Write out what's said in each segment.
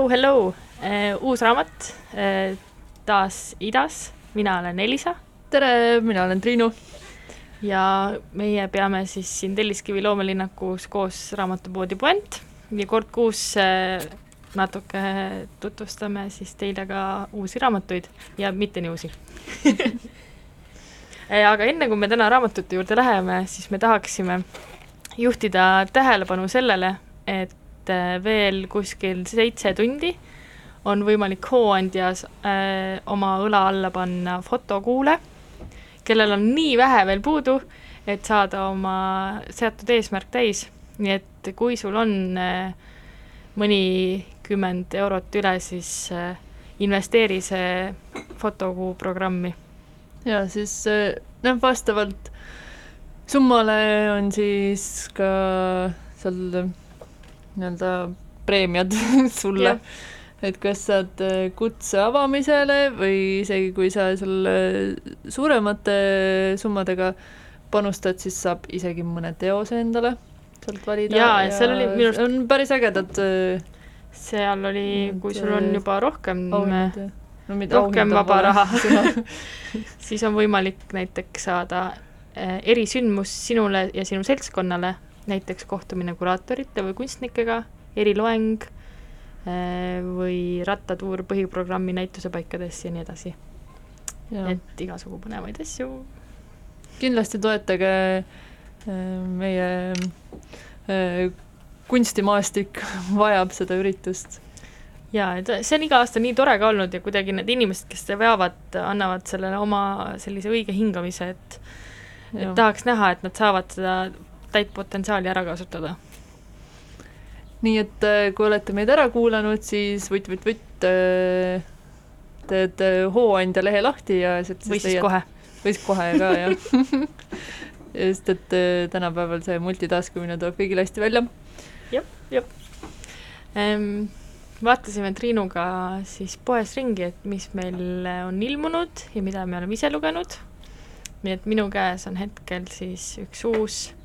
Hello, hello. Uh,, uus raamat uh, taas idas, mina olen Elisa. tere, mina olen Triinu. ja meie peame siis siin Telliskivi loomelinnakus koos raamatupoodi Puent. Ja kord kuus äh, natuke tutvustame siis teile ka uusi raamatuid. Ja mitte nii uusi. Aga enne, kui me täna raamatute juurde läheme, siis me tahaksime juhtida tähelepanu sellele, et äh, veel kuskil seitse tundi on võimalik hooandjas äh, oma õla alla panna fotokuule, kellel on nii vähe veel puudu, et saada oma seatud eesmärk täis. nii et kui sul on äh, mõnikümmend eurot üle, siis äh, investeeri see fotokuu programmi. ja siis äh, noh, vastavalt summale on siis ka seal nii-öelda preemiad sulle. Et kas saad äh, kutse avamisele või isegi kui sa seal suuremate summadega panustad, siis saab isegi mõne teose endale sealt valida. jaa, ja seal oli minu arust on päris ägedad äh, seal oli, kui sul on juba rohkem auhinnad, no, rohkem vaba raha. siis on võimalik näiteks saada äh, erisündmus sinule ja sinu seltskonnale, näiteks kohtumine kuraatorite või kunstnikega, eriloeng äh, või rattatuur põhiprogrammi näitusepaikades ja nii edasi. et igasugu põnevaid asju. kindlasti toetage meie äh, kunstimaastik vajab seda üritust. jaa, et see on iga aasta nii tore ka olnud ja kuidagi need inimesed, kes seda veavad, annavad sellele oma sellise õige hingamise, et et tahaks näha, et nad saavad seda täit potentsiaali ära kasutada. nii et äh, kui olete meid ära kuulanud, siis vutt-vutt-vutt äh, teed Hooandja lehe lahti ja või siis leiad, kohe. või siis kohe ka, jah sest et äh, tänapäeval see multitaskumine tuleb kõigile hästi välja. jah, jah ehm,. vaatasime Triinuga siis poes ringi, et mis meil on ilmunud ja mida me oleme ise lugenud. nii et minu käes on hetkel siis üks uus äh,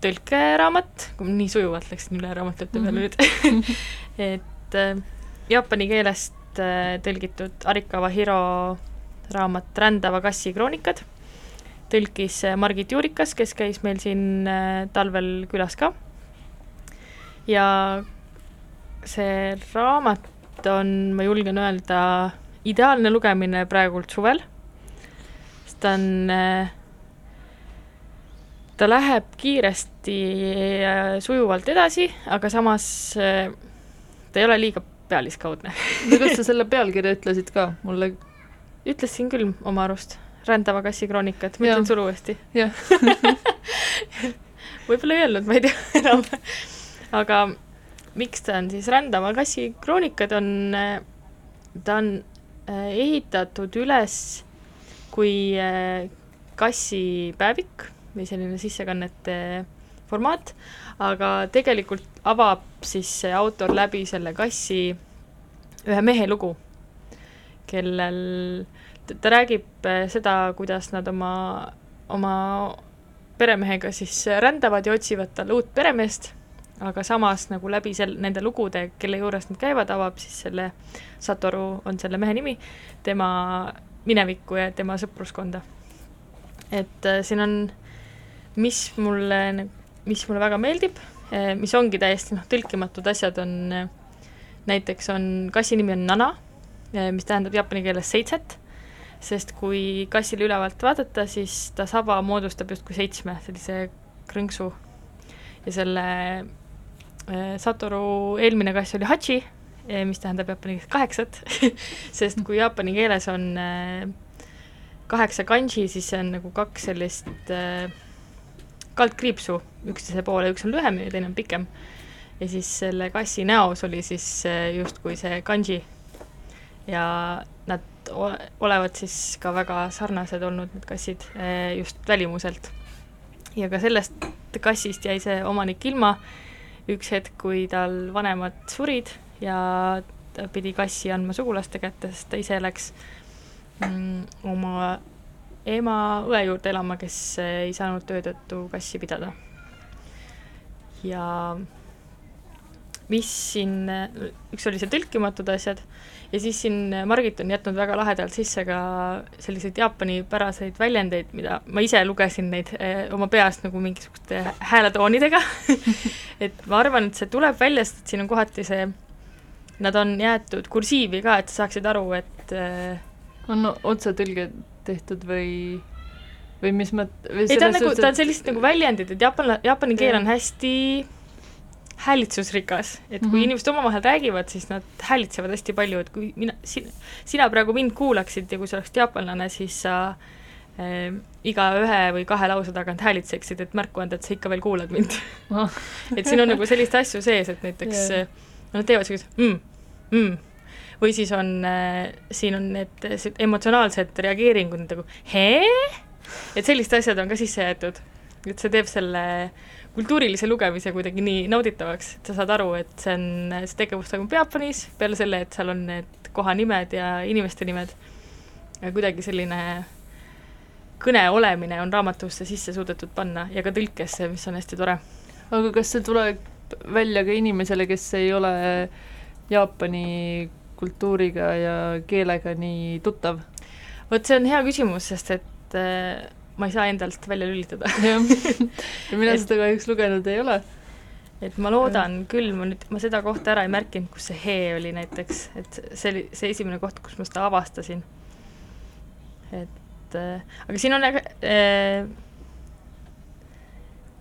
tõlkeraamat, kui ma nii sujuvalt läksin üle raamatute peale mm -hmm. nüüd et äh, jaapani keelest äh, tõlgitud Arika Wahiro raamat Rändava kassi kroonikad tõlkis äh, Margit Juurikas, kes käis meil siin äh, talvel külas ka. ja see raamat on, ma julgen öelda, ideaalne lugemine praegult suvel, sest ta on, äh, ta läheb kiiresti sujuvalt edasi, aga samas ta ei ole liiga pealiskaudne. No kas sa selle pealkirja ütlesid ka mulle? ütlesin küll oma arust. Rändava kassi kroonikat, ma ütlen sulle uuesti. võib-olla ei öelnud, ma ei tea enam. aga miks ta on siis rändava kassi kroonikad, on, ta on äh, ehitatud üles kui äh, kassipäevik või selline sissekannete formaat, aga tegelikult avab siis see autor läbi selle kassi ühe mehe lugu, kellel ta räägib äh, seda, kuidas nad oma, oma peremehega siis rändavad ja otsivad talle uut peremeest, aga samas nagu läbi sel-, nende lugude, kelle juures nad käivad, avab siis selle, Satoru on selle mehe nimi, tema minevikku ja tema sõpruskonda. et äh, siin on, mis mulle, mis mulle väga meeldib äh,, mis ongi täiesti noh, tõlkimatud asjad, on äh, näiteks on, kassi nimi on Nana, äh, mis tähendab jaapani keeles seitset sest kui kassile ülevalt vaadata, siis ta saba moodustab justkui seitsme sellise krõnksu. Ja selle Satoru eelmine kass oli Hachi, mis tähendab jaapani keeles kaheksat sest kui jaapani keeles on kaheksa kanji, siis see on nagu kaks sellist äh, kaldkriipsu üksteise poole, üks on lühem ja teine on pikem. ja siis selle kassi näos oli siis äh, justkui see kanji ja nad olevat siis ka väga sarnased olnud, need kassid, eh, just välimuselt. ja ka sellest kassist jäi see omanik ilma üks hetk, kui tal vanemad surid ja ta pidi kassi andma sugulaste kätte, sest ta ise läks mm, oma ema õe juurde elama, kes ei saanud töö tõttu kassi pidada. ja mis siin, üks oli see tõlkimatud asjad ja siis siin Margit on jätnud väga lahedalt sisse ka selliseid Jaapani-päraseid väljendeid, mida ma ise lugesin neid eh, oma peas nagu mingisuguste hääletoonidega et ma arvan, et see tuleb välja, sest siin on kohati see, nad on jäetud kursiivi ka, et sa saaksid aru, et eh, on otsetõlge tehtud või või mis mõt-? ei, ta on nagu, ta on sellised nagu väljendid, et jaapan, jaapani keel on hästi häälitsusrikas, et kui mm -hmm. inimesed omavahel räägivad, siis nad häälitsevad hästi palju, et kui mina, sina, praegu mind kuulaksid ja kui sa oleksid jaapanlane, siis sa äh, iga ühe või kahe lause tagant häälitseksid, et märku anda, et sa ikka veel kuulad mind oh. et siin on nagu selliseid asju sees, et näiteks yeah. nad teevad sellised mm, mm, või siis on äh,, siin on need emotsionaalsed reageeringud nagu hee, et sellised asjad on ka sisse jäetud, et see teeb selle äh, kultuurilise lugemise kuidagi nii nauditavaks, et sa saad aru, et see on, see tegevus toimub Jaapanis, peale selle, et seal on need kohanimed ja inimeste nimed, kuidagi selline kõne olemine on raamatusse sisse suudetud panna ja ka tõlkesse, mis on hästi tore. aga kas see tuleb välja ka inimesele, kes ei ole Jaapani kultuuriga ja keelega nii tuttav? vot see on hea küsimus, sest et äh, ma ei saa endalt välja lülitada ja mina seda kahjuks lugenud ei ole. et ma loodan küll, ma nüüd, ma seda kohta ära ei märkinud, kus see hee oli näiteks, et see oli see esimene koht, kus ma seda avastasin. et äh, aga siin on äh,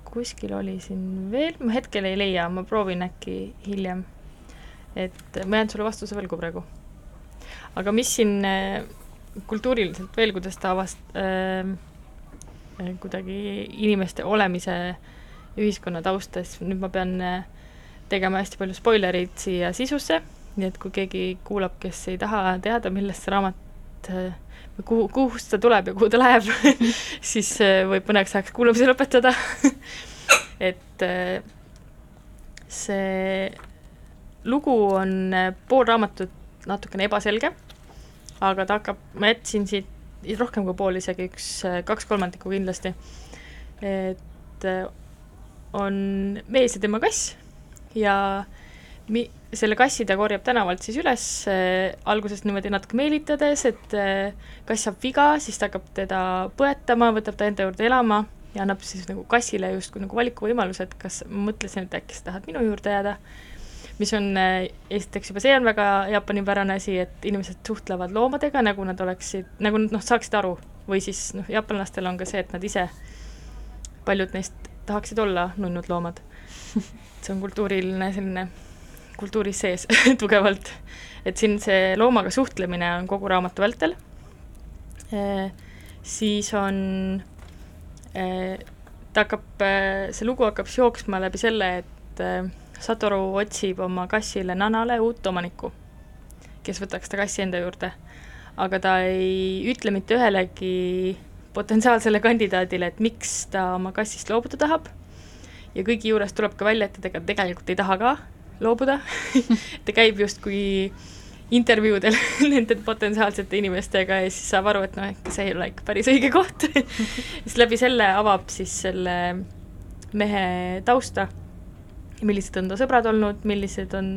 kuskil oli siin veel, ma hetkel ei leia, ma proovin äkki hiljem. Et ma jään sulle vastuse võlgu praegu. aga mis siin äh, kultuuriliselt veel, kuidas ta avast- äh,, Eh, kuidagi inimeste olemise ühiskonna taustas, nüüd ma pean eh, tegema hästi palju spoilereid siia sisusse, nii et kui keegi kuulab, kes ei taha teada, millest see raamat eh, või kuhu, kust ta tuleb ja kuhu ta läheb siis võib mõneks ajaks kuulamise lõpetada et see lugu on pool raamatut natukene ebaselge, aga ta hakkab, ma jätsin siit rohkem kui pool isegi, üks, kaks kolmandikku kindlasti. et äh, on mees ja tema kass ja mi-, selle kassi ta korjab tänavalt siis üles äh,, alguses niimoodi natuke meelitades, et äh, kass saab viga, siis ta hakkab teda põetama, võtab ta enda juurde elama ja annab siis nagu kassile justkui nagu valikuvõimaluse, et kas, ma mõtlesin, et äkki sa tahad minu juurde jääda mis on äh, esiteks juba see on väga jaapanipärane asi, et inimesed suhtlevad loomadega, nagu nad oleksid, nagu nad noh, saaksid aru, või siis noh, jaapanlastel on ka see, et nad ise, paljud neist tahaksid olla nunnud loomad. See on kultuuriline selline, kultuuris sees tugevalt. et siin see loomaga suhtlemine on kogu raamatu vältel. E,, siis on e,, ta hakkab, see lugu hakkab jooksma läbi selle, et Satoru otsib oma kassile Nanale uut omanikku, kes võtaks ta kassi enda juurde. aga ta ei ütle mitte ühelegi potentsiaalsele kandidaadile, et miks ta oma kassist loobuda tahab. Ja kõigi juures tuleb ka välja, et ta tega, tegelikult ei taha ka loobuda. Ta käib justkui intervjuudel nende potentsiaalsete inimestega ja siis saab aru, et noh, äkki see ei ole ikka päris õige koht. Siis läbi selle avab siis selle mehe tausta millised on ta sõbrad olnud, millised on,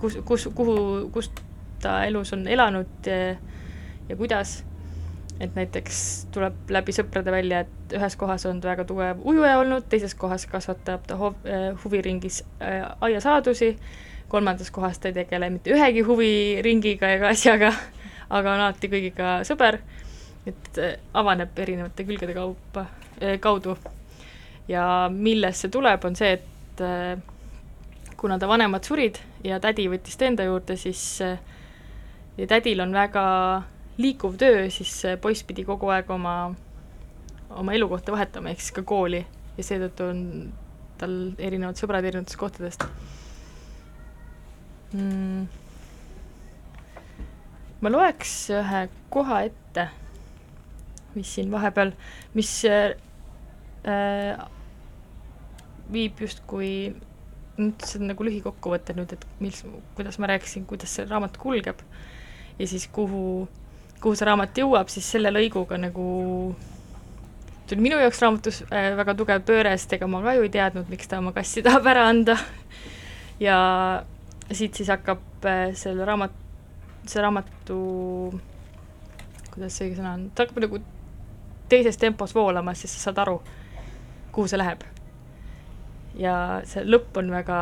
kus, kus, kuhu, kus ta elus on elanud ja, ja kuidas. et näiteks tuleb läbi sõprade välja, et ühes kohas on ta väga tugev ujuja olnud, teises kohas kasvatab ta hov-, äh, huviringis äh, aiasaadusi, kolmandas kohas ta ei tegele mitte ühegi huviringiga ega asjaga, aga on alati kõigiga sõber, et äh, avaneb erinevate külgede kaupa, kaudu. ja millest see tuleb, on see, et et äh, kuna ta vanemad surid ja tädi võttis ta enda juurde, siis äh, ja tädil on väga liikuv töö, siis poiss pidi kogu aeg oma, oma elukohta vahetama, ehk siis ka kooli. Ja seetõttu on tal erinevad sõbrad erinevatest kohtadest. Mm.. ma loeks ühe koha ette, mis siin vahepeal, mis äh, viib justkui, nüüd see on nagu lühikokkuvõte nüüd, et mis, kuidas ma rääkisin, kuidas see raamat kulgeb ja siis kuhu, kuhu see raamat jõuab, siis selle lõiguga nagu tuli minu jaoks raamatus äh, väga tugev pööre, sest ega ma ka ju ei teadnud, miks ta oma kassi tahab ära anda. ja siit siis hakkab äh, selle raamat, see raamatu, kuidas see sõna on, ta hakkab nagu teises tempos voolama, siis sa saad aru, kuhu see läheb. Ja see lõpp on väga,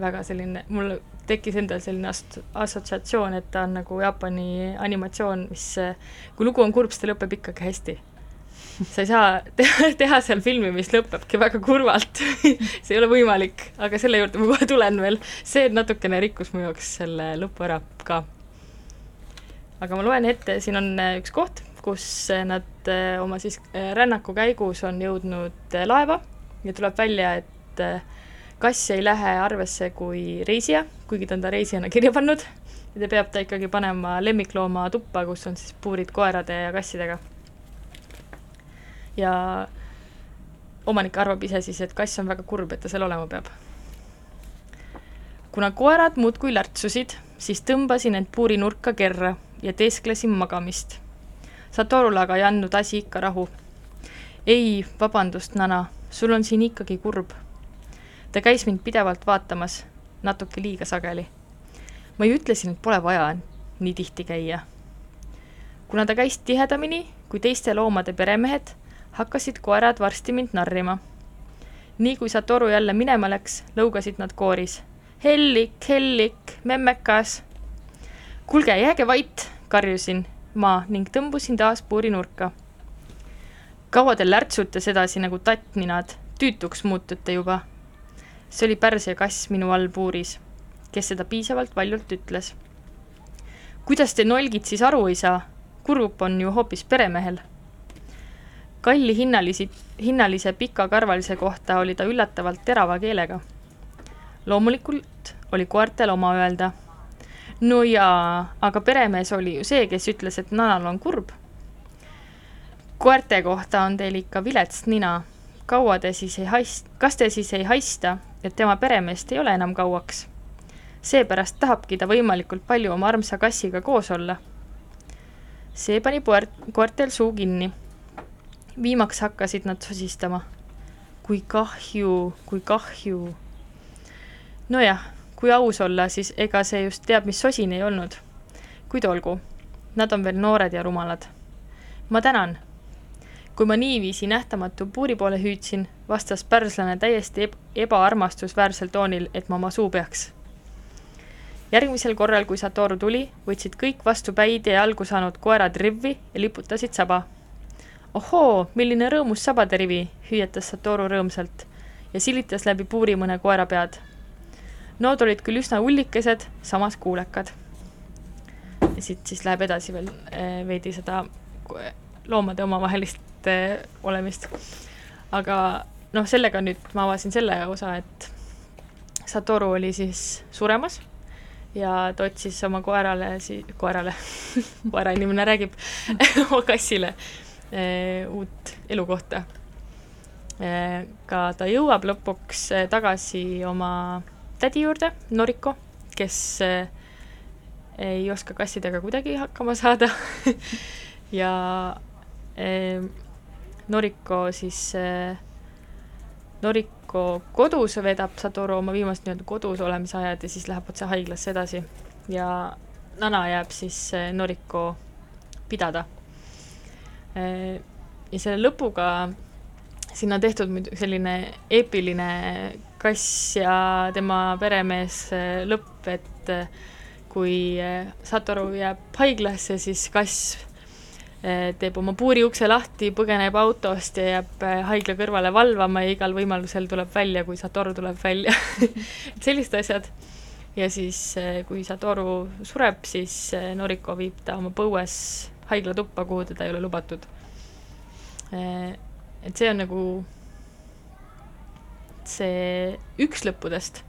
väga selline, mul tekkis endal selline ast-, assotsiatsioon, et ta on nagu Jaapani animatsioon, mis, kui lugu on kurb, siis ta lõpeb ikkagi hästi sa ei saa teha, teha seal filmi, mis lõpebki väga kurvalt see ei ole võimalik, aga selle juurde ma kohe tulen veel. see natukene rikkus mu jaoks selle lõpu ära ka. aga ma loen ette, siin on äh, üks koht, kus äh, nad äh, oma siis rännaku käigus on jõudnud laeva ja tuleb välja, et kass ei lähe arvesse kui reisija, kuigi ta on ta reisijana kirja pannud ja ta peab ta ikkagi panema lemmiklooma tuppa, kus on siis puurid koerade ja kassidega ja omanik arvab ise siis, et kass on väga kurb, et ta seal olema peab. kuna koerad muudkui lärtsusid, siis tõmbasin end puurinurka kerra ja teesklesin magamist. Satorule aga ei andnud asi ikka rahu. ei, vabandust, Nana, sul on siin ikkagi kurb. ta käis mind pidevalt vaatamas, natuke liiga sageli. ma ju ütlesin, et pole vaja nii tihti käia. kuna ta käis tihedamini kui teiste loomade peremehed, hakkasid koerad varsti mind narrima. nii kui Satoru jälle minema läks, lõugasid nad kooris. Hellik, Hellik, memmekas. kuulge, jääge vait, karjusin ma ning tõmbusin taas puurinurka. Kaua te lärtsute sedasi nagu tattninad, tüütuks muutute juba. see oli Pärsia kass minu all puuris, kes seda piisavalt valjult ütles. kuidas te nolgid siis aru ei saa? kurb on ju hoopis peremehel kalli hinnalisi, hinnalise pikakarvalise kohta oli ta üllatavalt terava keelega. loomulikult oli koertel oma öelda. no jaa, aga peremees oli ju see, kes ütles, et nanal on kurb. Koerte kohta on teil ikka vilets nina. kaua te siis ei haist-, kas te siis ei haista, et tema peremeest ei ole enam kauaks? seepärast tahabki ta võimalikult palju oma armsa kassiga koos olla. see pani puert-, koertel suu kinni viimaks hakkasid nad sosistama. kui kahju, kui kahju. nojah, kui aus olla, siis ega see just teab mis sosin ei olnud. kuid olgu, nad on veel noored ja rumalad. ma tänan. Kui ma niiviisi nähtamatu puuri poole hüüdsin, vastas pärslane täiesti eb ebaarmastusväärsel toonil, et ma oma suu peaks järgmisel korral, kui Satoru tuli, võtsid kõik vastu päid ja jalgu saanud koerad rivvi ja liputasid saba ohoo, milline rõõmus sabaterivi, hüüatas Satoru rõõmsalt ja silitas läbi puuri mõne koera pead. Nood olid küll üsna ullikesed, samas kuulekad. ja siit siis läheb edasi veel eh, veidi seda loomade omavahelist olemist. aga noh, sellega nüüd ma avasin selle osa, et Satoru oli siis suremas ja ta otsis oma koerale, koerale koerainimene räägib oma kassile Eh, uut elukohta. Eh, ka ta jõuab lõpuks eh, tagasi oma tädi juurde, Noriko, kes ei oska kassidega kuidagi hakkama saada ja Noriko siis, Noriko kodus veedab Satoru oma viimast nii-öelda kodus olemise ajad ja siis läheb otse haiglasse edasi. Ja Nana jääb siis Noriko pidada. Äh, ja selle lõpuga sinna on tehtud muidu selline eepiline kass ja tema peremees äh, lõpp, et kui Satoru jääb haiglasse, siis kass teeb oma puuriukse lahti, põgeneb autost ja jääb haigla kõrvale valvama ja igal võimalusel tuleb välja, kui Satoru tuleb välja et sellised asjad. ja siis, kui Satoru sureb, siis Noriko viib ta oma põues haiglatuppa, kuhu teda ei ole lubatud. Eh, et see on nagu see üks lõppudest,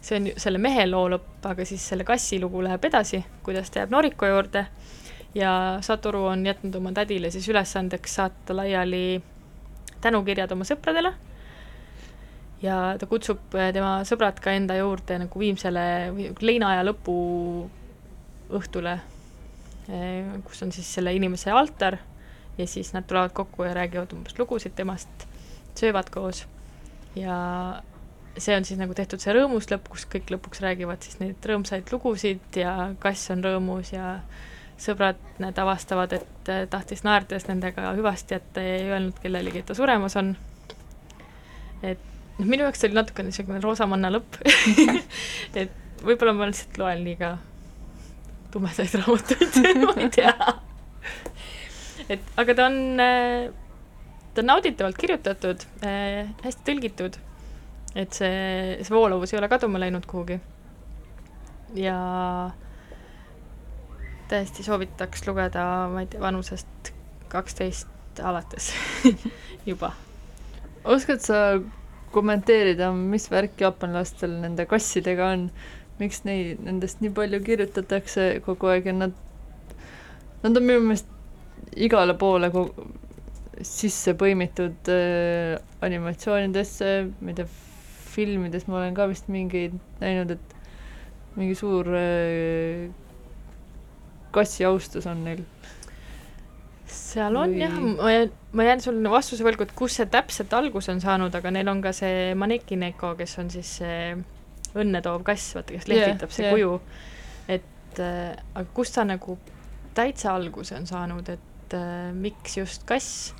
see on selle mehe loo lõpp, aga siis selle kassi lugu läheb edasi, kuidas ta jääb Noriko juurde ja Satoru on jätnud oma tädile siis ülesandeks saata laiali tänukirjad oma sõpradele. Ja ta kutsub eh, tema sõbrad ka enda juurde nagu viimsele leinaaja lõpu õhtule Eh, kus on siis selle inimese altar. Ja siis nad tulevad kokku ja räägivad umbes lugusid temast, söövad koos. Ja see on siis nagu tehtud see rõõmus lõpp, kus kõik lõpuks räägivad siis neid rõõmsaid lugusid ja kass on rõõmus ja sõbrad, need avastavad, et äh, tahtis naerdes nendega hüvasti jätta ja ei öelnud kellelegi, et ta suremas on. et noh, minu jaoks oli natukene niisugune roosamanna lõpp et võib-olla ma lihtsalt loen liiga tumedaid raamatuid ma ei tea. et aga ta on, äh, ta on nauditavalt kirjutatud äh,, hästi tõlgitud, et see, see voolavus ei ole kaduma läinud kuhugi. ja täiesti soovitaks lugeda, ma ei tea, vanusest kaksteist alates juba. oskad sa kommenteerida, mis värk jaapanlastel nende kassidega on? miks neid, nendest nii palju kirjutatakse kogu aeg ja nad, nad on minu meelest igale poole kogu, sisse põimitud äh, animatsioonidesse, ma ei tea, filmides ma olen ka vist mingeid näinud, et mingi suur äh, kassiaustus on neil seal on Või... jah, ma jään, ma jään sulle vastuse võlgu, et kus see täpselt alguse on saanud, aga neil on ka see Maneki Neko, kes on siis see õnne toov kass, vaata, kes lehvitab yeah, see yeah. kuju. et äh, aga kust ta nagu täitsa alguse on saanud, et äh, miks just kass?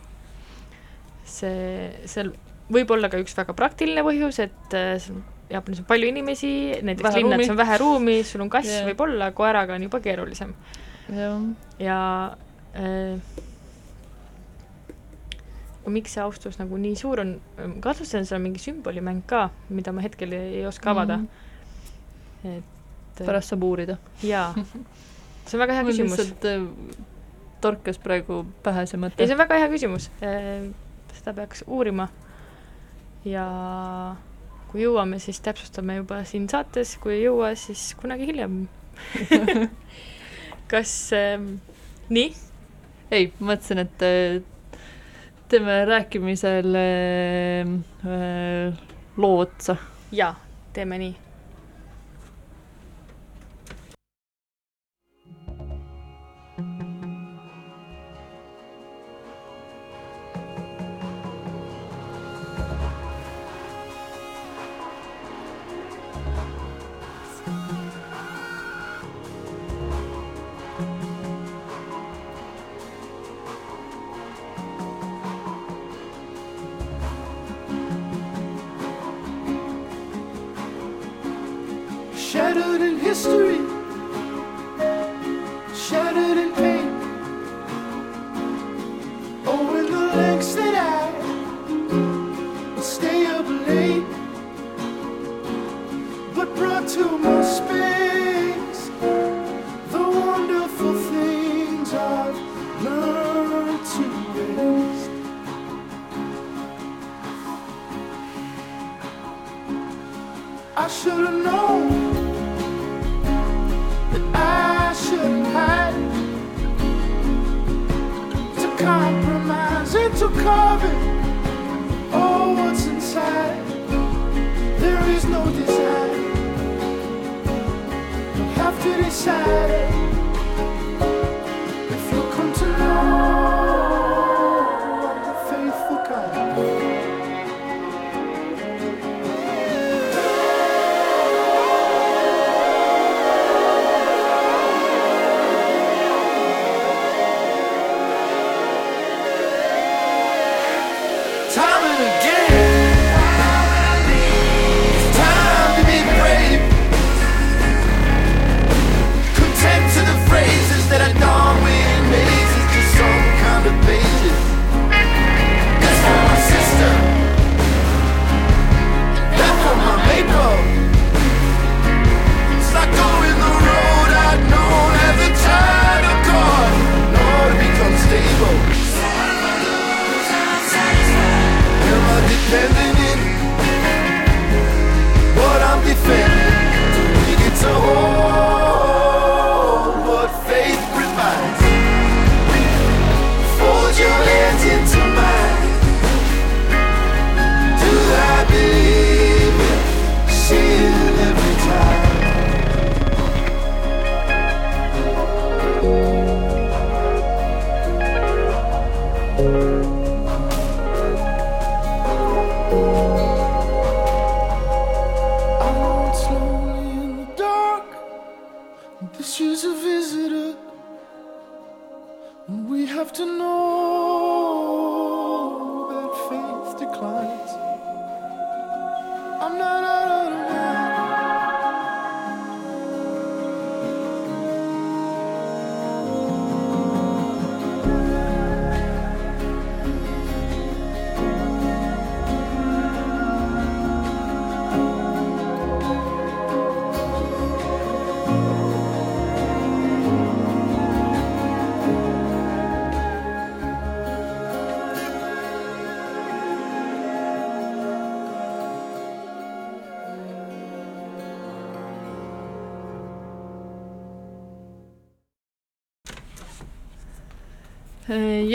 see, seal võib olla ka üks väga praktiline põhjus, et äh, Jaapanis on palju inimesi, näiteks linnades on vähe ruumi, sul on kass yeah. võib-olla, koeraga on juba keerulisem yeah.. ja äh, miks see austus nagu nii suur on, kahtlustan, seal on mingi sümbolimäng ka, mida ma hetkel ei, oska avada mm. -hmm. et pärast saab uurida. jaa, see on väga hea küsimus. lihtsalt äh, torkas praegu pähe see mõte. ei, see on väga hea küsimus äh,, seda peaks uurima ja kui jõuame, siis täpsustame juba siin saates, kui ei jõua, siis kunagi hiljem kas äh, nii? ei, mõtlesin, et äh, teeme rääkimisele äh, loo otsa. jaa, teeme nii history.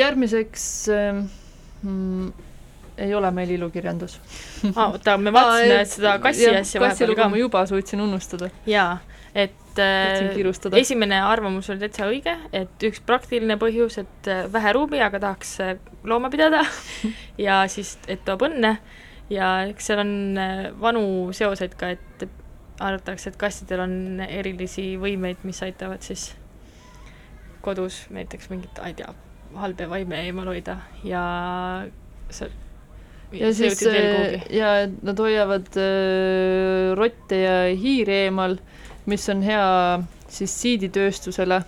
Järgmiseks äh, mm, ei ole meil ilukirjandus aa, oota, me vaatasime Aa, seda kassi jah, asja vahepeal ka. ma juba suutsin unustada. jaa, et äh, esimene arvamus oli täitsa õige, et üks praktiline põhjus, et äh, vähe ruumi, aga tahaks äh, looma pidada ja siis, et toob õnne ja eks seal on äh, vanu seoseid ka, et arvatakse, et kassidel on erilisi võimeid, mis aitavad siis kodus näiteks mingit, ma ei tea, halbe vaime eemal hoida ja sa ja siis äh, ja nad hoiavad äh, rotte ja hiiri eemal, mis on hea siis siiditööstusele,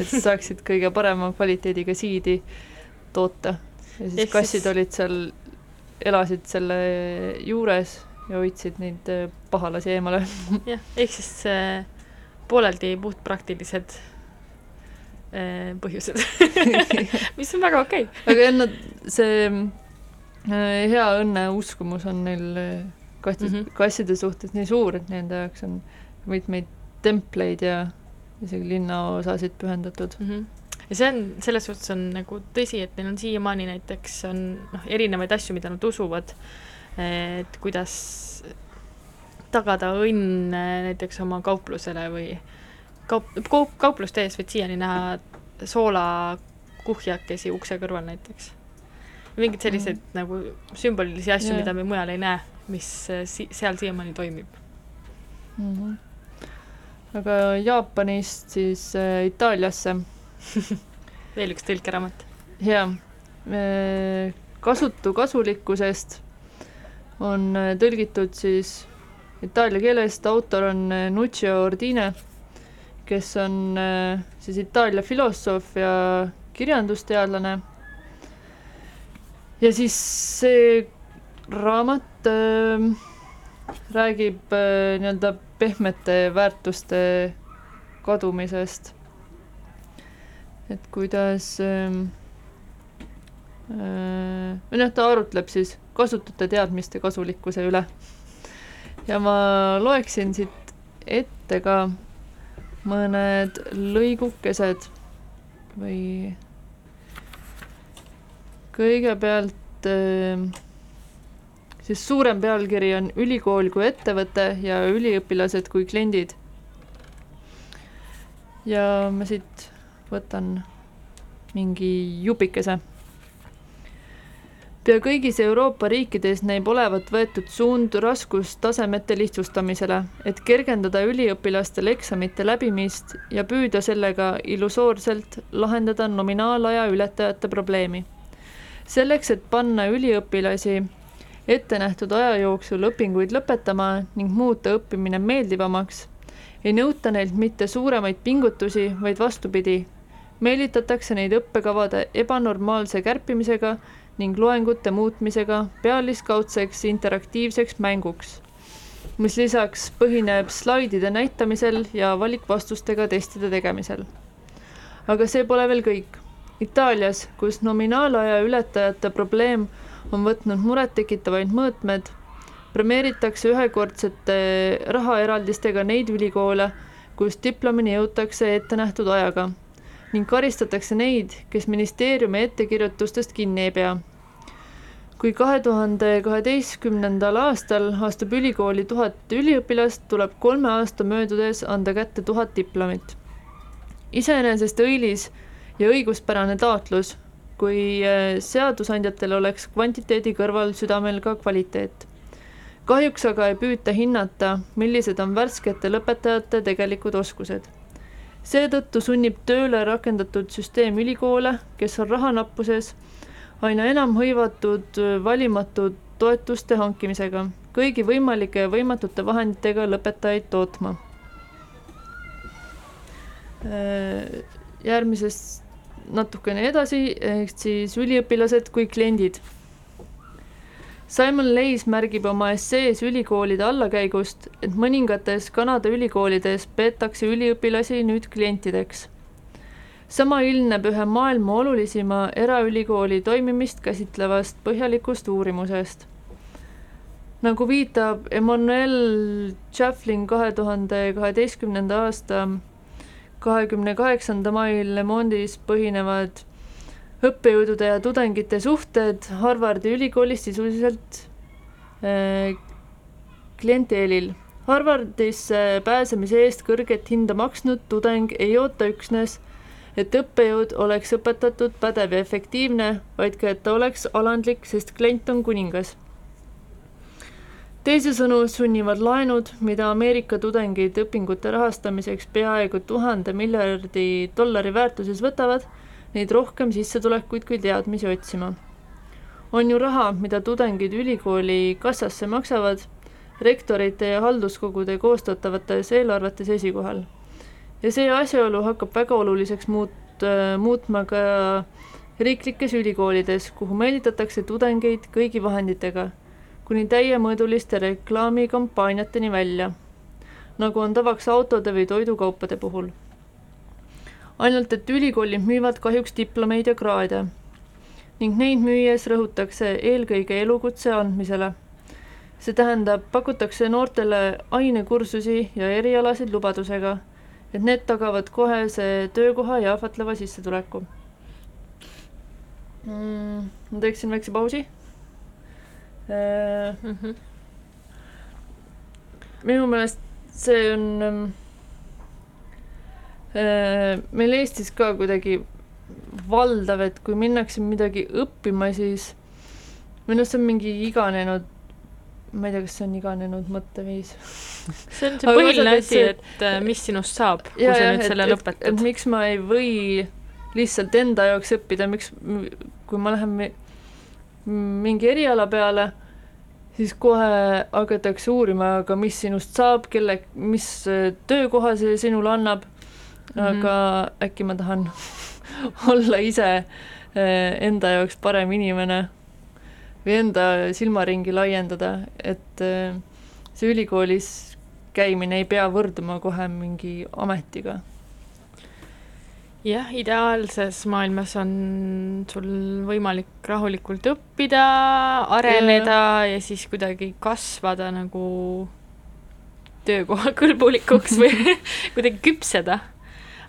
et saaksid kõige parema kvaliteediga siidi toota. ja siis Ehk kassid siis- olid seal, elasid selle juures ja hoidsid neid äh, pahalasi eemale. jah, ehk siis äh, pooleldi puhtpraktilised põhjused, mis on väga okei okay.. aga nad, see äh, hea õnne uskumus on neil äh, kassid mm. -hmm. kasside suhtes nii suur, et nende jaoks on mitmeid templeid ja isegi linnaosasid pühendatud. Mm -hmm. ja see on, selles suhtes on nagu tõsi, et neil on siiamaani näiteks on noh, erinevaid asju, mida nad usuvad, et kuidas tagada õnn äh, näiteks oma kauplusele või kaup, kaup, kaupluste ees võid siiani näha soolakuhjakesi ukse kõrval näiteks. mingeid selliseid mm. nagu sümbolilisi asju Jaa. mida me mujal ei näe, mis äh, si-, seal siiamaani toimib. Mm -hmm. aga Jaapanist siis äh, Itaaliasse, veel üks tõlkeraamat. hea äh,, kasutu kasulikkusest on tõlgitud siis itaalia keelest, autor on Nuccio Ordine, kes on äh, siis Itaalia filosoof ja kirjandusteadlane. ja siis see raamat äh, räägib äh, nii-öelda pehmete väärtuste kadumisest. et kuidas ähm, äh, või noh, ta arutleb siis kasutute teadmiste kasulikkuse üle. ja ma loeksin siit ette ka mõned lõigukesed või kõigepealt äh, siis suurem pealkiri on Ülikool kui ettevõte ja üliõpilased kui kliendid. ja ma siit võtan mingi jupikese. Pea kõigis Euroopa riikides näib olevat võetud suund raskustasemete lihtsustamisele, et kergendada üliõpilastel eksamite läbimist ja püüda sellega illusoorselt lahendada nominaalaja ületajate probleemi. selleks, et panna üliõpilasi ettenähtud aja jooksul õpinguid lõpetama ning muuta õppimine meeldivamaks, ei nõuta neilt mitte suuremaid pingutusi, vaid vastupidi, meelitatakse neid õppekavade ebanormaalse kärpimisega ning loengute muutmisega pealiskaudseks interaktiivseks mänguks, mis lisaks põhineb slaidide näitamisel ja valikvastustega testide tegemisel. aga see pole veel kõik. Itaalias, kus nominaalaja ületajate probleem on võtnud murettekitavaid mõõtmed, premeeritakse ühekordsete rahaeraldistega neid ülikoole, kus diplomini jõutakse ettenähtud ajaga ning karistatakse neid, kes ministeeriumi ettekirjutustest kinni ei pea. Kui kahe tuhande kaheteistkümnendal aastal astub ülikooli tuhat üliõpilast, tuleb kolme aasta möödudes anda kätte tuhat diplomit. iseenesest õilis ja õiguspärane taotlus, kui äh, seadusandjatel oleks kvantiteedi kõrval südamel ka kvaliteet. kahjuks aga ei püüta hinnata, millised on värskete lõpetajate tegelikud oskused seetõttu sunnib tööle rakendatud süsteem ülikoole, kes on rahanappuses, aina enam hõivatud valimatud toetuste hankimisega, kõigi võimalike ja võimatute vahenditega lõpetajaid tootma. järgmisest natukene edasi, ehk siis üliõpilased kui kliendid. Simon Leis märgib oma essees ülikoolide allakäigust, et mõningates Kanada ülikoolides peetakse üliõpilasi nüüd klientideks. Sama ilmneb ühe maailma olulisima eraülikooli toimimist käsitlevast põhjalikust uurimusest. nagu viitab Emmanuel Chafflin kahe tuhande kaheteistkümnenda aasta kahekümne kaheksanda mail Le Monde'is põhinevad õppejõudude ja tudengite suhted Harvardi ülikoolis sisuliselt äh, klienteelil. Harvardisse pääsemise eest kõrget hinda maksnud tudeng ei oota üksnes, et õppejõud oleks õpetatud pädev ja efektiivne, vaid ka, et ta oleks alandlik, sest klient on kuningas. teisisõnu sunnivad laenud, mida Ameerika tudengid õpingute rahastamiseks peaaegu tuhande miljardi dollari väärtuses võtavad, neid rohkem sissetulekuid kui teadmisi otsima. on ju raha, mida tudengid ülikooli kassasse maksavad, rektorite ja halduskogude koostatavates eelarvetes esikohal. Ja see asjaolu hakkab väga oluliseks muut-, muutma ka riiklikes ülikoolides, kuhu meelitatakse tudengeid kõigi vahenditega, kuni täiemõõduliste reklaamikampaaniateni välja, nagu on tavaks autode või toidukaupade puhul ainult et ülikoolid müüvad kahjuks diplomeid ja kraade ning neid müües rõhutakse eelkõige elukutse andmisele. see tähendab, pakutakse noortele ainekursusi ja erialasid lubadusega, et need tagavad kohese töökoha ja ahvatleva sissetuleku mm,. ma teeksin väikse pausi äh, mm. -hmm. minu meelest see on ähm, Äh, meil Eestis ka kuidagi valdav, et kui minnakse midagi õppima, siis minu arust see on mingi iganenud, ma ei tea, kas see on iganenud mõtteviis. see on see põhiline asi, et äh, mis sinust saab, kui ja, sa nüüd et, selle et, lõpetad. et miks ma ei või lihtsalt enda jaoks õppida, miks, kui ma lähen mingi eriala peale, siis kohe hakatakse uurima, aga mis sinust saab, kelle, mis äh, töökoha see sinule annab mm, -hmm. aga äkki ma tahan olla ise eh, enda jaoks parem inimene või enda silmaringi laiendada, et eh, see ülikoolis käimine ei pea võrduma kohe mingi ametiga. jah, ideaalses maailmas on sul võimalik rahulikult õppida, areneda ja, ja siis kuidagi kasvada nagu töökoha kõlbulikuks või kuidagi küpseda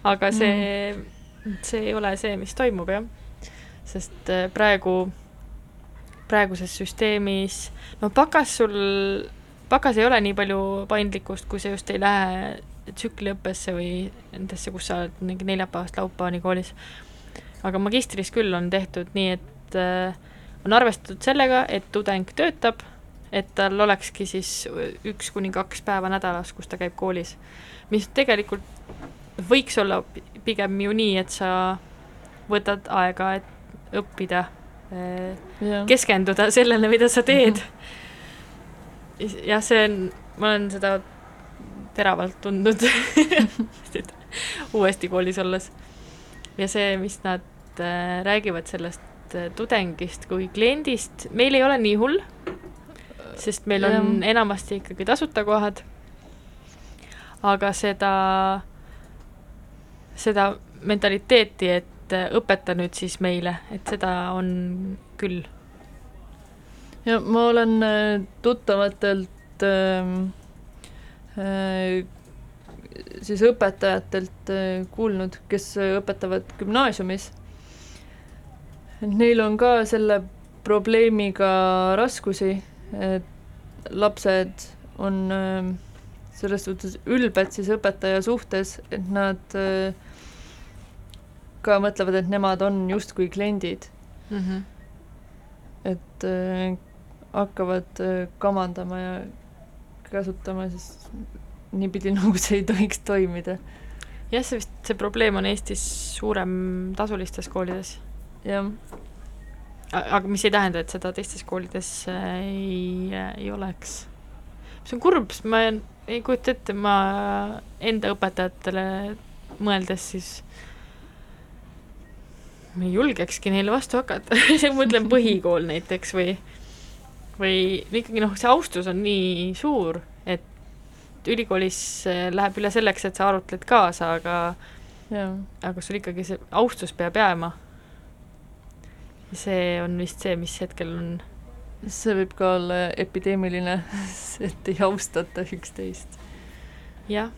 aga see mm., see ei ole see, mis toimub, jah. sest äh, praegu, praeguses süsteemis, no bakas sul, bakas ei ole nii palju paindlikkust, kui sa just ei lähe tsükliõppesse või nendesse, kus sa oled mingi neljapäevast laupäevani koolis. aga magistris küll on tehtud nii, et äh, on arvestatud sellega, et tudeng töötab, et tal olekski siis üks kuni kaks päeva nädalas, kus ta käib koolis. mis tegelikult võiks olla pigem ju nii, et sa võtad aega, et õppida, keskenduda sellele, mida sa teed. jah, see on, ma olen seda teravalt tundnud uuesti koolis olles. ja see, mis nad äh, räägivad sellest äh, tudengist kui kliendist, meil ei ole nii hull, sest meil on ja. enamasti ikkagi tasuta kohad, aga seda seda mentaliteeti, et äh, õpeta nüüd siis meile, et seda on küll. ja ma olen äh, tuttavatelt äh, äh, siis õpetajatelt kuulnud, kes õpetavad gümnaasiumis, et neil on ka selle probleemiga raskusi, et lapsed on äh, selles suhtes ülbed siis õpetaja suhtes, et nad äh, ka mõtlevad, et nemad on justkui kliendid mm. -hmm. et äh, hakkavad äh, kamandama ja kasutama siis niipidi, nagu see ei tohiks toimida. jah, see vist, see probleem on Eestis suurem tasulistes koolides. jah. aga mis ei tähenda, et seda teistes koolides ei, ei oleks. see on kurb, sest ma ei kujuta ette, ma enda õpetajatele mõeldes siis ma ei julgekski neile vastu hakata ma mõtlen põhikool näiteks või, või ikkagi noh, see austus on nii suur, et ülikoolis läheb üle selleks, et sa arutled kaasa, aga ja. aga sul ikkagi see austus peab jääma. see on vist see, mis hetkel on see võib ka olla epideemiline, et ei austata üksteist. jah,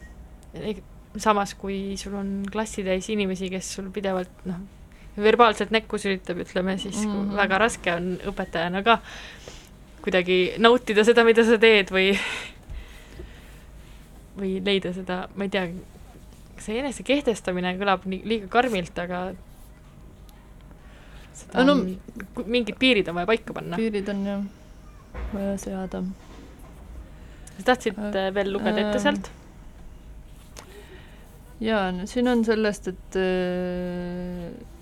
samas kui sul on klassitäis inimesi, kes sul pidevalt noh, verbaalselt näkku sülitab, ütleme siis mm, -hmm. väga raske on õpetajana ka kuidagi nautida seda, mida sa teed või või leida seda, ma ei tea, see enese kehtestamine kõlab nii liiga karmilt, aga seda no, on, mingid piirid on vaja paika panna. piirid on jah vaja seada. sa tahtsid äh, veel lugeda ette äh, sealt? jaa, no siin on sellest, et äh,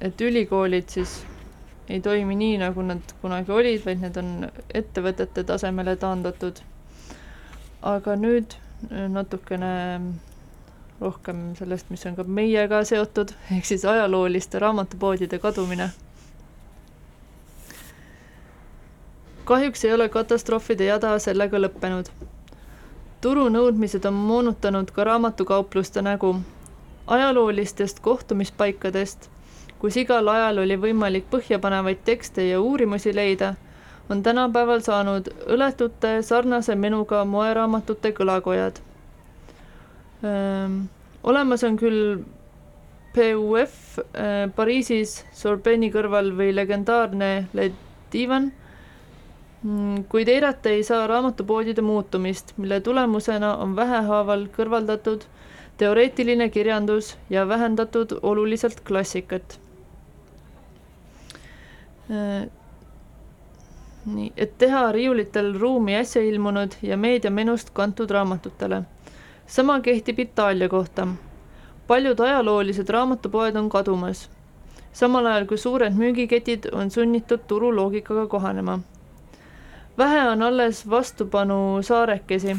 et ülikoolid siis ei toimi nii, nagu nad kunagi olid, vaid need on ettevõtete tasemele taandatud. aga nüüd äh, natukene rohkem sellest, mis on ka meiega seotud, ehk siis ajalooliste raamatupoodide kadumine. kahjuks ei ole katastroofide jada sellega lõppenud. turunõudmised on moonutanud ka raamatukaupluste nägu. ajaloolistest kohtumispaikadest, kus igal ajal oli võimalik põhjapanevaid tekste ja uurimusi leida, on tänapäeval saanud õletute sarnase menuga moeraamatute kõlakojad olemas on küll PUF äh, Pariisis Sorbonne'i kõrval või legendaarne Le Divan, mm, kuid eirata ei saa raamatupoodide muutumist, mille tulemusena on vähehaaval kõrvaldatud teoreetiline kirjandus ja vähendatud oluliselt klassikat. Nii, et teha riiulitel ruumi äsja ilmunud ja meediamenust kantud raamatutele sama kehtib Itaalia kohta. paljud ajaloolised raamatupoed on kadumas, samal ajal kui suured müügiketid on sunnitud turuloogikaga kohanema. vähe on alles vastupanu saarekesi,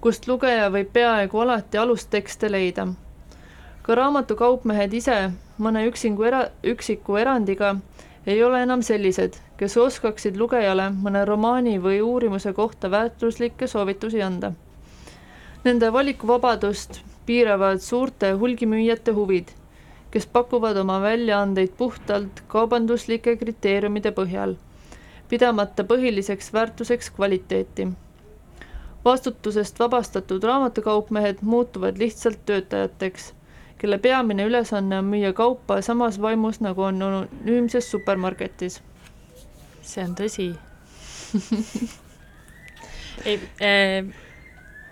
kust lugeja võib peaaegu alati alustekste leida. Ka raamatukaupmehed ise mõne üksingu era-, üksiku erandiga ei ole enam sellised, kes oskaksid lugejale mõne romaani või uurimuse kohta väärtuslikke soovitusi anda Nende valikuvabadust piiravad suurte hulgimüüjate huvid, kes pakuvad oma väljaandeid puhtalt kaubanduslike kriteeriumide põhjal, pidamata põhiliseks väärtuseks kvaliteeti. vastutusest vabastatud raamatukaupmehed muutuvad lihtsalt töötajateks, kelle peamine ülesanne on müüa kaupa samas vaimus, nagu on anonüümses supermarketis. see on tõsi ei äh,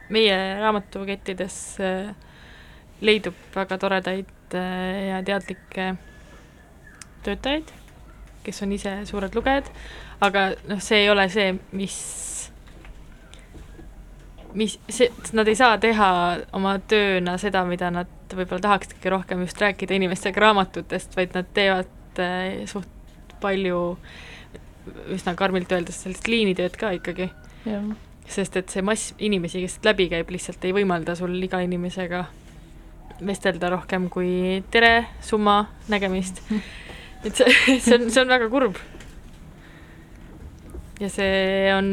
meie raamatukettides äh, leidub väga toredaid äh, ja teadlikke töötajaid, kes on ise suured lugejad, aga noh, see ei ole see, mis, mis, see, nad ei saa teha oma tööna seda, mida nad võib-olla tahaksid kõige rohkem just rääkida inimestega raamatutest, vaid nad teevad äh, suht palju, üsna karmilt öeldes, sellist liinitööd ka ikkagi sest et see mass inimesi, kes läbi käib, lihtsalt ei võimalda sul iga inimesega vestelda rohkem kui tere, summa, nägemist. et see, see on, see on väga kurb. Ja see on,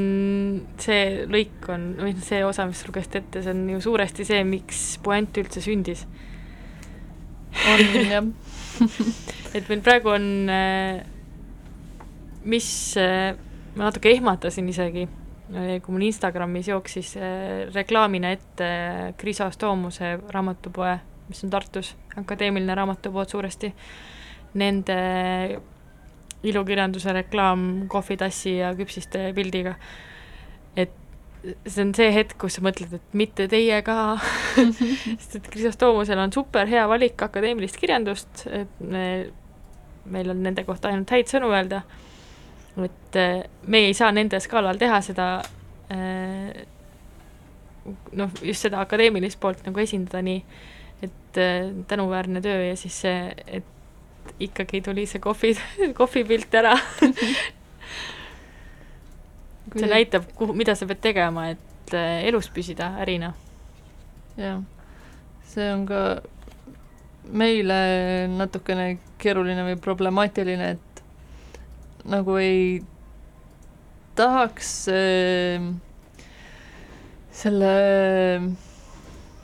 see lõik on, või noh, see osa, mis sa lugesid ette, see on ju suuresti see, miks puänt üldse sündis. on jah et meil praegu on, äh, mis äh, ma natuke ehmatasin isegi kui mul Instagramis jooksis äh, reklaamina ette Krisostoomuse raamatupoe, mis on Tartus, akadeemiline raamatupood suuresti, nende ilukirjanduse reklaam kohvitassi ja küpsiste pildiga. et see on see hetk, kus sa mõtled, et mitte teie ka sest et Krisostoomusel on super hea valik akadeemilist kirjandust, et me, meil on nende kohta ainult häid sõnu öelda et äh, me ei saa nende skaalal teha seda äh, noh, just seda akadeemilist poolt nagu esindada nii, et äh, tänuväärne töö ja siis see, et ikkagi tuli see kohvi, kohvipilt ära see näitab, kuhu, mida sa pead tegema, et elus püsida ärina. jah, see on ka meile natukene keeruline või problemaatiline, et nagu ei tahaks äh, selle,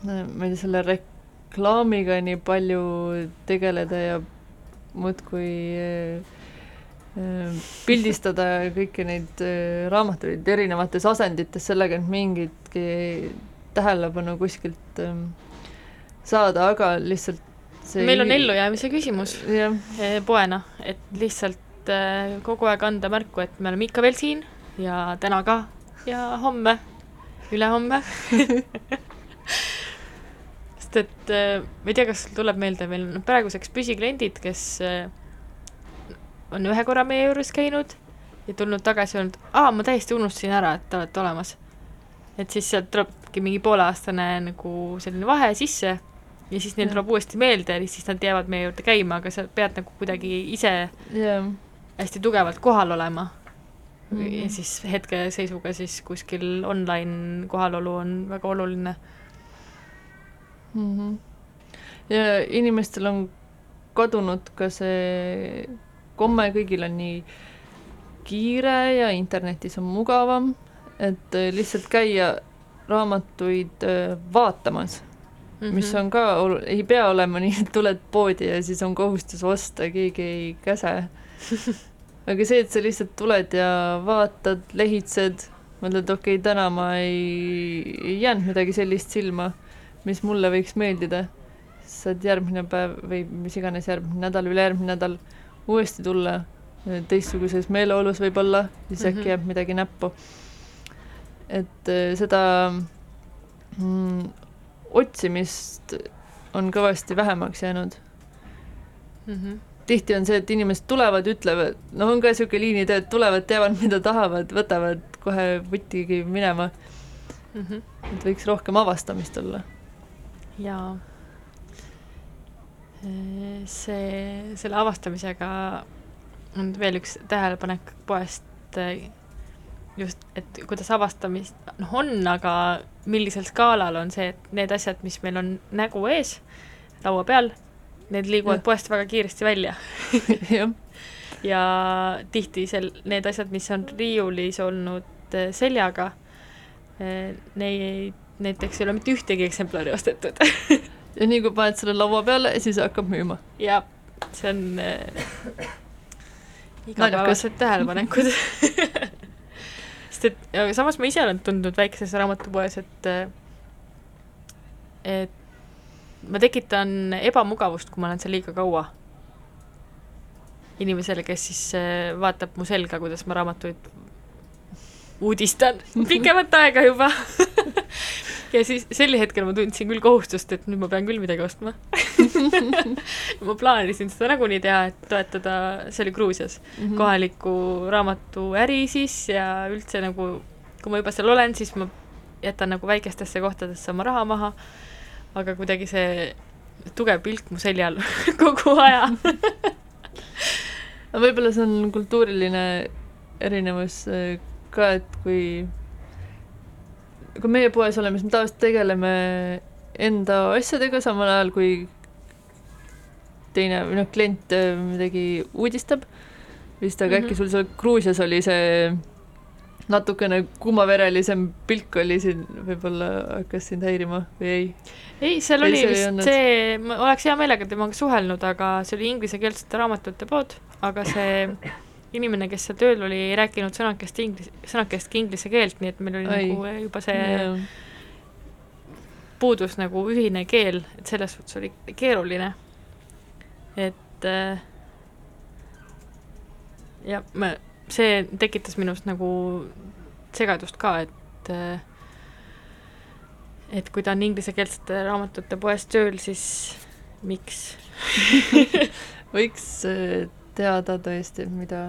ma ei tea, selle reklaamiga nii palju tegeleda ja muudkui äh, pildistada kõiki neid äh, raamatuid erinevates asendites sellega, et mingitki tähelepanu kuskilt saada, aga lihtsalt see meil on ellujäämise küsimus eh, poena, et lihtsalt eh, kogu aeg anda märku, et me oleme ikka veel siin ja täna ka ja homme, ülehomme. sest et eh, ma ei tea, kas sul tuleb meelde, meil on praeguseks püsikliendid, kes eh, on ühe korra meie juures käinud ja tulnud tagasi öelnud, aa, ma täiesti unustasin ära, et te olete olemas. et siis sealt tulebki mingi pooleaastane nagu selline vahe sisse ja siis neil tuleb uuesti meelde ja siis nad jäävad meie juurde käima, aga sa pead nagu kuidagi ise jah. hästi tugevalt kohal olema mm. -hmm. ja Mhm. siis hetkeseisuga siis kuskil online kohalolu on väga oluline. mm. -hmm. ja inimestel on kadunud ka see komme, kõigil on nii kiire ja internetis on mugavam, et äh, lihtsalt käia raamatuid äh, vaatamas mm, -hmm. mis on ka ei pea olema nii, et tuled poodi ja siis on kohustus osta, keegi ei käse. aga see, et sa lihtsalt tuled ja vaatad, lehitsed, mõtled, okei okay,, täna ma ei, ei jäänud midagi sellist silma, mis mulle võiks meeldida, saad järgmine päev või mis iganes järgmine nädal, ülejärgmine nädal uuesti tulla teistsuguses meeleolus võib-olla, siis mm -hmm. Mhm. äkki jääb midagi näppu. et äh, seda mm, otsimist on kõvasti vähemaks jäänud. mm. -hmm. tihti on see, et inimesed tulevad, ütlevad, noh, on ka niisugune liinitöö, et tulevad, teavad, mida tahavad, võtavad kohe vutigi minema, Mm -hmm. et võiks rohkem avastamist olla. Ja eh, see, selle avastamisega on veel üks tähelepanek poest, just, et kuidas avastamist noh, on, aga millisel skaalal on see, et need asjad, mis meil on nägu ees, laua peal, need liiguvad Jah. poest väga kiiresti välja jah, ja tihti sel-, need asjad, mis on riiulis olnud eh, seljaga, neid, näiteks ei ole mitte ühtegi eksemplari ostetud. ja nii kui paned selle laua peale, siis hakkab müüma. ja see on äh, igapäevased tähelepanekud. sest et ja samas ma ise olen tundnud väikeses raamatupoes, et äh, et ma tekitan ebamugavust, kui ma olen seal liiga kaua. inimesele, kes siis äh, vaatab mu selga, kuidas ma raamatuid uudistan pikemat aega juba ja siis sel hetkel ma tundsin küll kohustust, et nüüd ma pean küll midagi ostma ma plaanisin seda nagunii teha, et toetada, see oli Gruusias mm. -hmm. kohalikku raamatuäri siis ja üldse nagu, kui ma juba seal olen, siis ma jätan nagu väikestesse kohtadesse oma raha maha, aga kuidagi see tugev pilk mu seljal kogu aja aga võib-olla see on kultuuriline erinevus äh, ka, et kui kui meie poes oleme, siis me tavaliselt tegeleme enda asjadega, samal ajal kui teine või noh, klient äh, midagi uudistab, vist, aga mm -hmm. äkki Mhm. sul seal Gruusias oli see natukene kuumaverelisem pilk oli siin, võib-olla hakkas sind häirima või ei? ei, seal Ei, oli see vist olnud- see, ma oleks hea meelega temaga suhelnud, aga see oli inglisekeelsete raamatute pood, aga see inimene, kes seal tööl oli, ei rääkinud sõnakest inglis-, sõnakestki inglise keelt, nii et meil oli Ai. nagu juba see puudus nagu ühine keel, et selles suhtes oli keeruline. et äh, ja ma, see tekitas minust nagu segadust ka, et äh, et kui ta on inglisekeelsete raamatute poes tööl, siis miks? võiks teada tõesti, mida,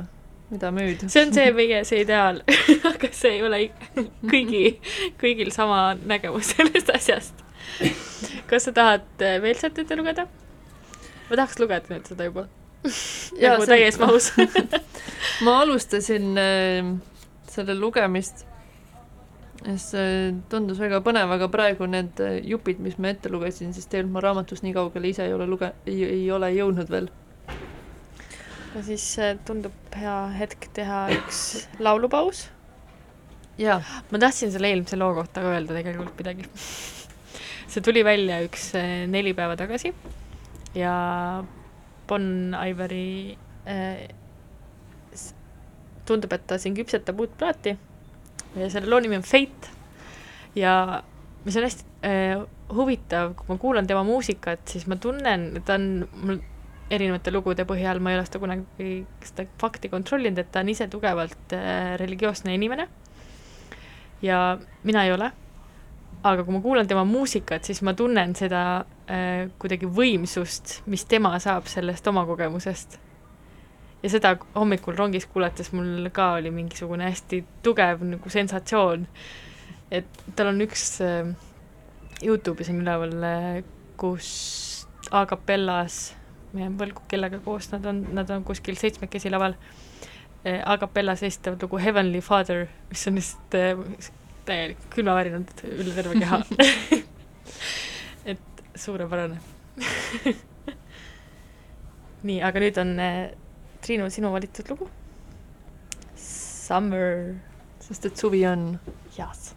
mida müüd. see on see meie see ideaal, aga see ei ole kõigi, kõigil sama nägemus sellest asjast. kas sa tahad äh, veel sealt ette lugeda? ma tahaks lugeda nüüd seda juba. Nagu see- täies mahus. ma alustasin äh, selle lugemist, siis äh, tundus väga põnev, aga praegu need äh, jupid, mis ma ette lugesin, siis tegelikult ma raamatust nii kaugele ise ei ole luge-, ei, ei ole jõudnud veel. No siis äh, tundub hea hetk teha üks laulupaus. jaa, ma tahtsin selle eelmise loo kohta ka öelda tegelikult midagi. see tuli välja üks äh, neli päeva tagasi ja Bon Ivory äh, tundub, et ta siin küpsetab uut plaati ja selle loo nimi on Fate ja mis on hästi äh, huvitav, kui ma kuulan tema muusikat, siis ma tunnen, ta on mul erinevate lugude põhjal, ma ei ole seda kunagi, seda fakti kontrollinud, et ta on ise tugevalt äh, religioosne inimene ja mina ei ole, aga kui ma kuulan tema muusikat, siis ma tunnen seda äh, kuidagi võimsust, mis tema saab sellest oma kogemusest. ja seda hommikul rongis kuulates mul ka oli mingisugune hästi tugev nagu sensatsioon, et tal on üks äh, Youtube'is on üleval, äh, kus a capellas ma jään võlgu, kellega koos nad on, nad on kuskil seitsmekesi laval eh,. Agapellas esitavad lugu Heavenly Father, mis on lihtsalt eh, täielik külmavärinad üle terve keha et suurepärane nii, aga nüüd on eh, Triinu, sinu valitud lugu. Summer. sest et suvi on. Yes.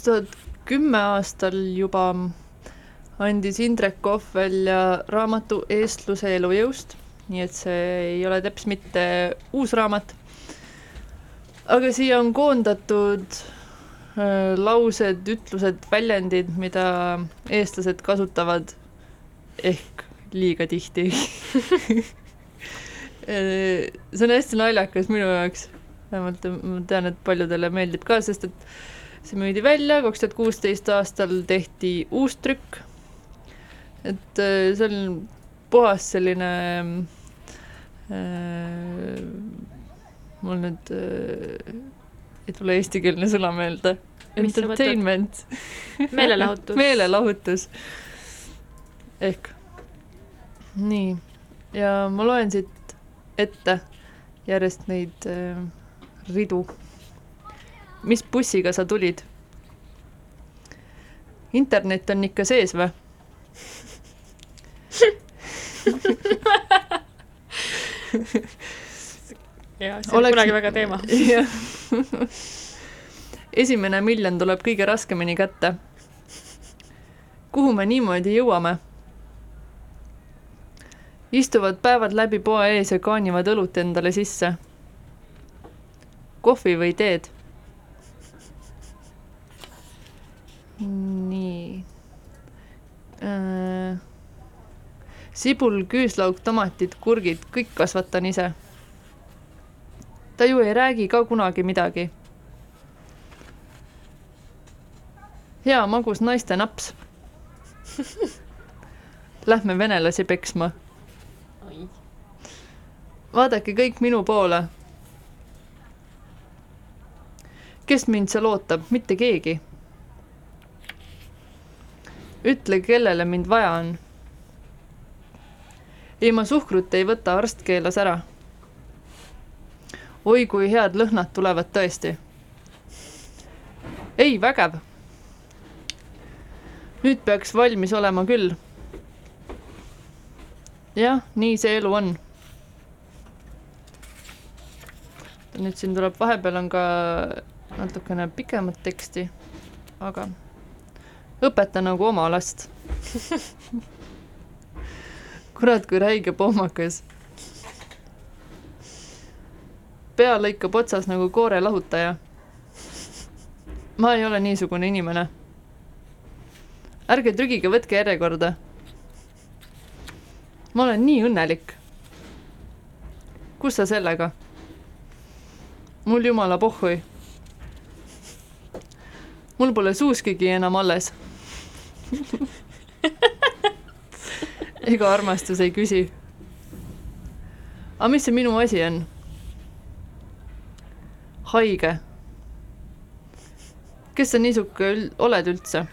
Kaks tuhat kümme aastal juba andis Indrek Kohv välja raamatu Eestluse elujõust, nii et see ei ole teps mitte uus raamat. aga siia on koondatud äh, laused, ütlused, väljendid, mida eestlased kasutavad ehk liiga tihti. Äh, see on hästi naljakas minu jaoks, vähemalt ma tean, et paljudele meeldib ka, sest et see müüdi välja, kaks tuhat kuusteist aastal tehti uus trükk. et äh, see on puhas selline äh, mul nüüd äh, ei tule eestikeelne sõna meelde. Entertainment meelelahutus meelelahutus. ehk. nii, ja ma loen siit ette järjest neid äh, ridu. Mis bussiga sa tulid? internet on ikka sees või? ja see oli Oleks- kunagi väga teema. jah. esimene miljon tuleb kõige raskemini kätte. kuhu me niimoodi jõuame? istuvad päevad läbi poe ees ja kaanivad õlut endale sisse. kohvi või teed? Nii äh,. sibul, küüslauk, tomatid, kurgid, kõik kasvatan ise ta ju ei räägi ka kunagi midagi. hea magus naiste naps. Lähme venelasi peksma. vaadake kõik minu poole. kes mind seal ootab, mitte keegi. ütle, kellele mind vaja on. ei, ma suhkrut ei võta, arst keelas ära oi kui head lõhnad tulevad tõesti. ei, vägev. nüüd peaks valmis olema küll. jah, nii see elu on. nüüd siin tuleb, vahepeal on ka natukene pikemat teksti, aga õpeta nagu oma last. kurat, kui räige pohmakas pea lõikab otsas nagu koore lahutaja. ma ei ole niisugune inimene. ärge trügige, võtke järjekorda. ma olen nii õnnelik. kus sa sellega? mul jumala pohhui. mul pole suuskigi enam alles. ega armastus ei küsi. aga mis see minu asi on? haige. kes sa niisugune oled üldse?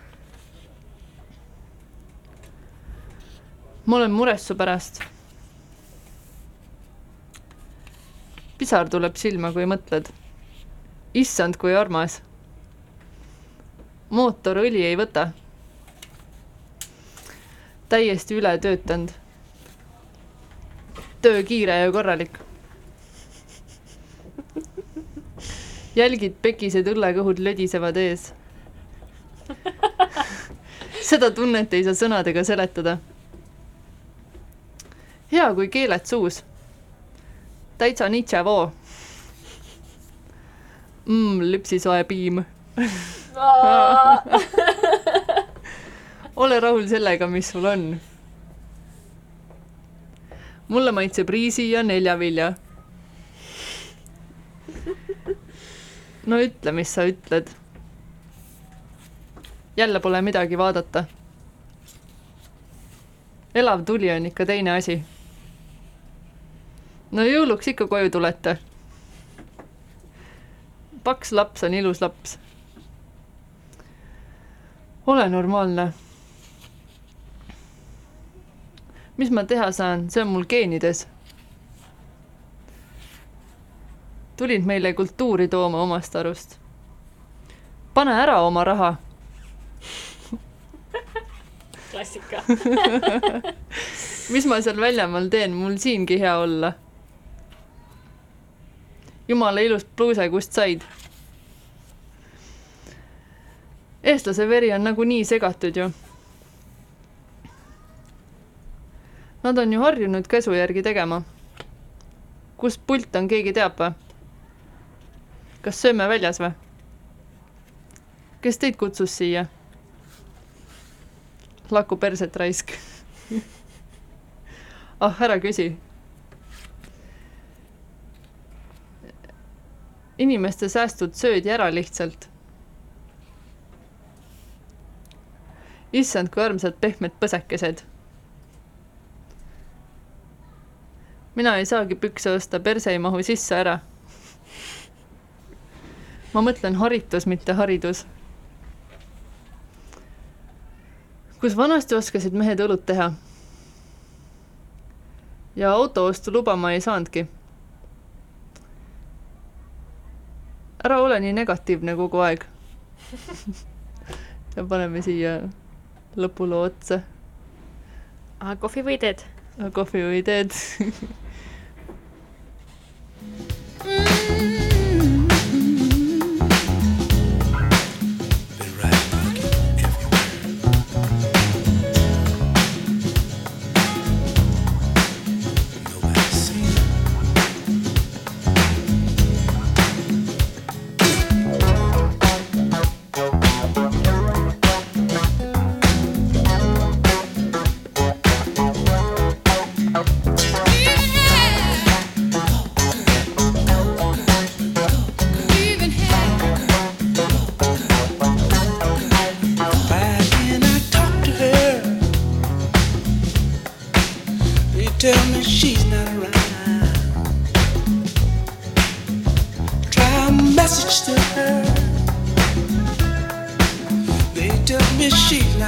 ma olen mures su pärast. pisar tuleb silma, kui mõtled. issand, kui armas. mootorõli ei võta. Täiesti ületöötanud. töö kiire ja korralik jälgid pekised õllekõhud lödisevad ees. seda tunnet ei saa sõnadega seletada. hea, kui keeled suus. täitsa nitšavoo mm,. lüpsisoe piim. ole rahul sellega, mis sul on. mulle maitseb riisi ja neljavilja no ütle, mis sa ütled. jälle pole midagi vaadata. elav tuli on ikka teine asi. no jõuluks ikka koju tulete. paks laps on ilus laps. ole normaalne. Mis ma teha saan, see on mul geenides tulid meile kultuuri tooma omast arust. pane ära oma raha, klassika. mis ma seal väljamaal teen, mul siingi hea olla. jumala ilus pluuse, kust said? eestlase veri on nagunii segatud ju. Nad on ju harjunud käsu järgi tegema. kus pult on, keegi teab või? kas sööme väljas või? kes teid kutsus siia? laku perset raisk ah, ära küsi. inimeste säästud söödi ära lihtsalt. issand, kui armsad pehmed põsekesed. Mina ei saagi pükse osta, perse ei mahu sisse ära. ma mõtlen haritus, mitte haridus kus vanasti oskasid mehed õlut teha. ja autoostu luba ma ei saanudki. ära ole nii negatiivne kogu aeg ja paneme siia lõpuloo otsa. kohvi või teed? kohvi või teed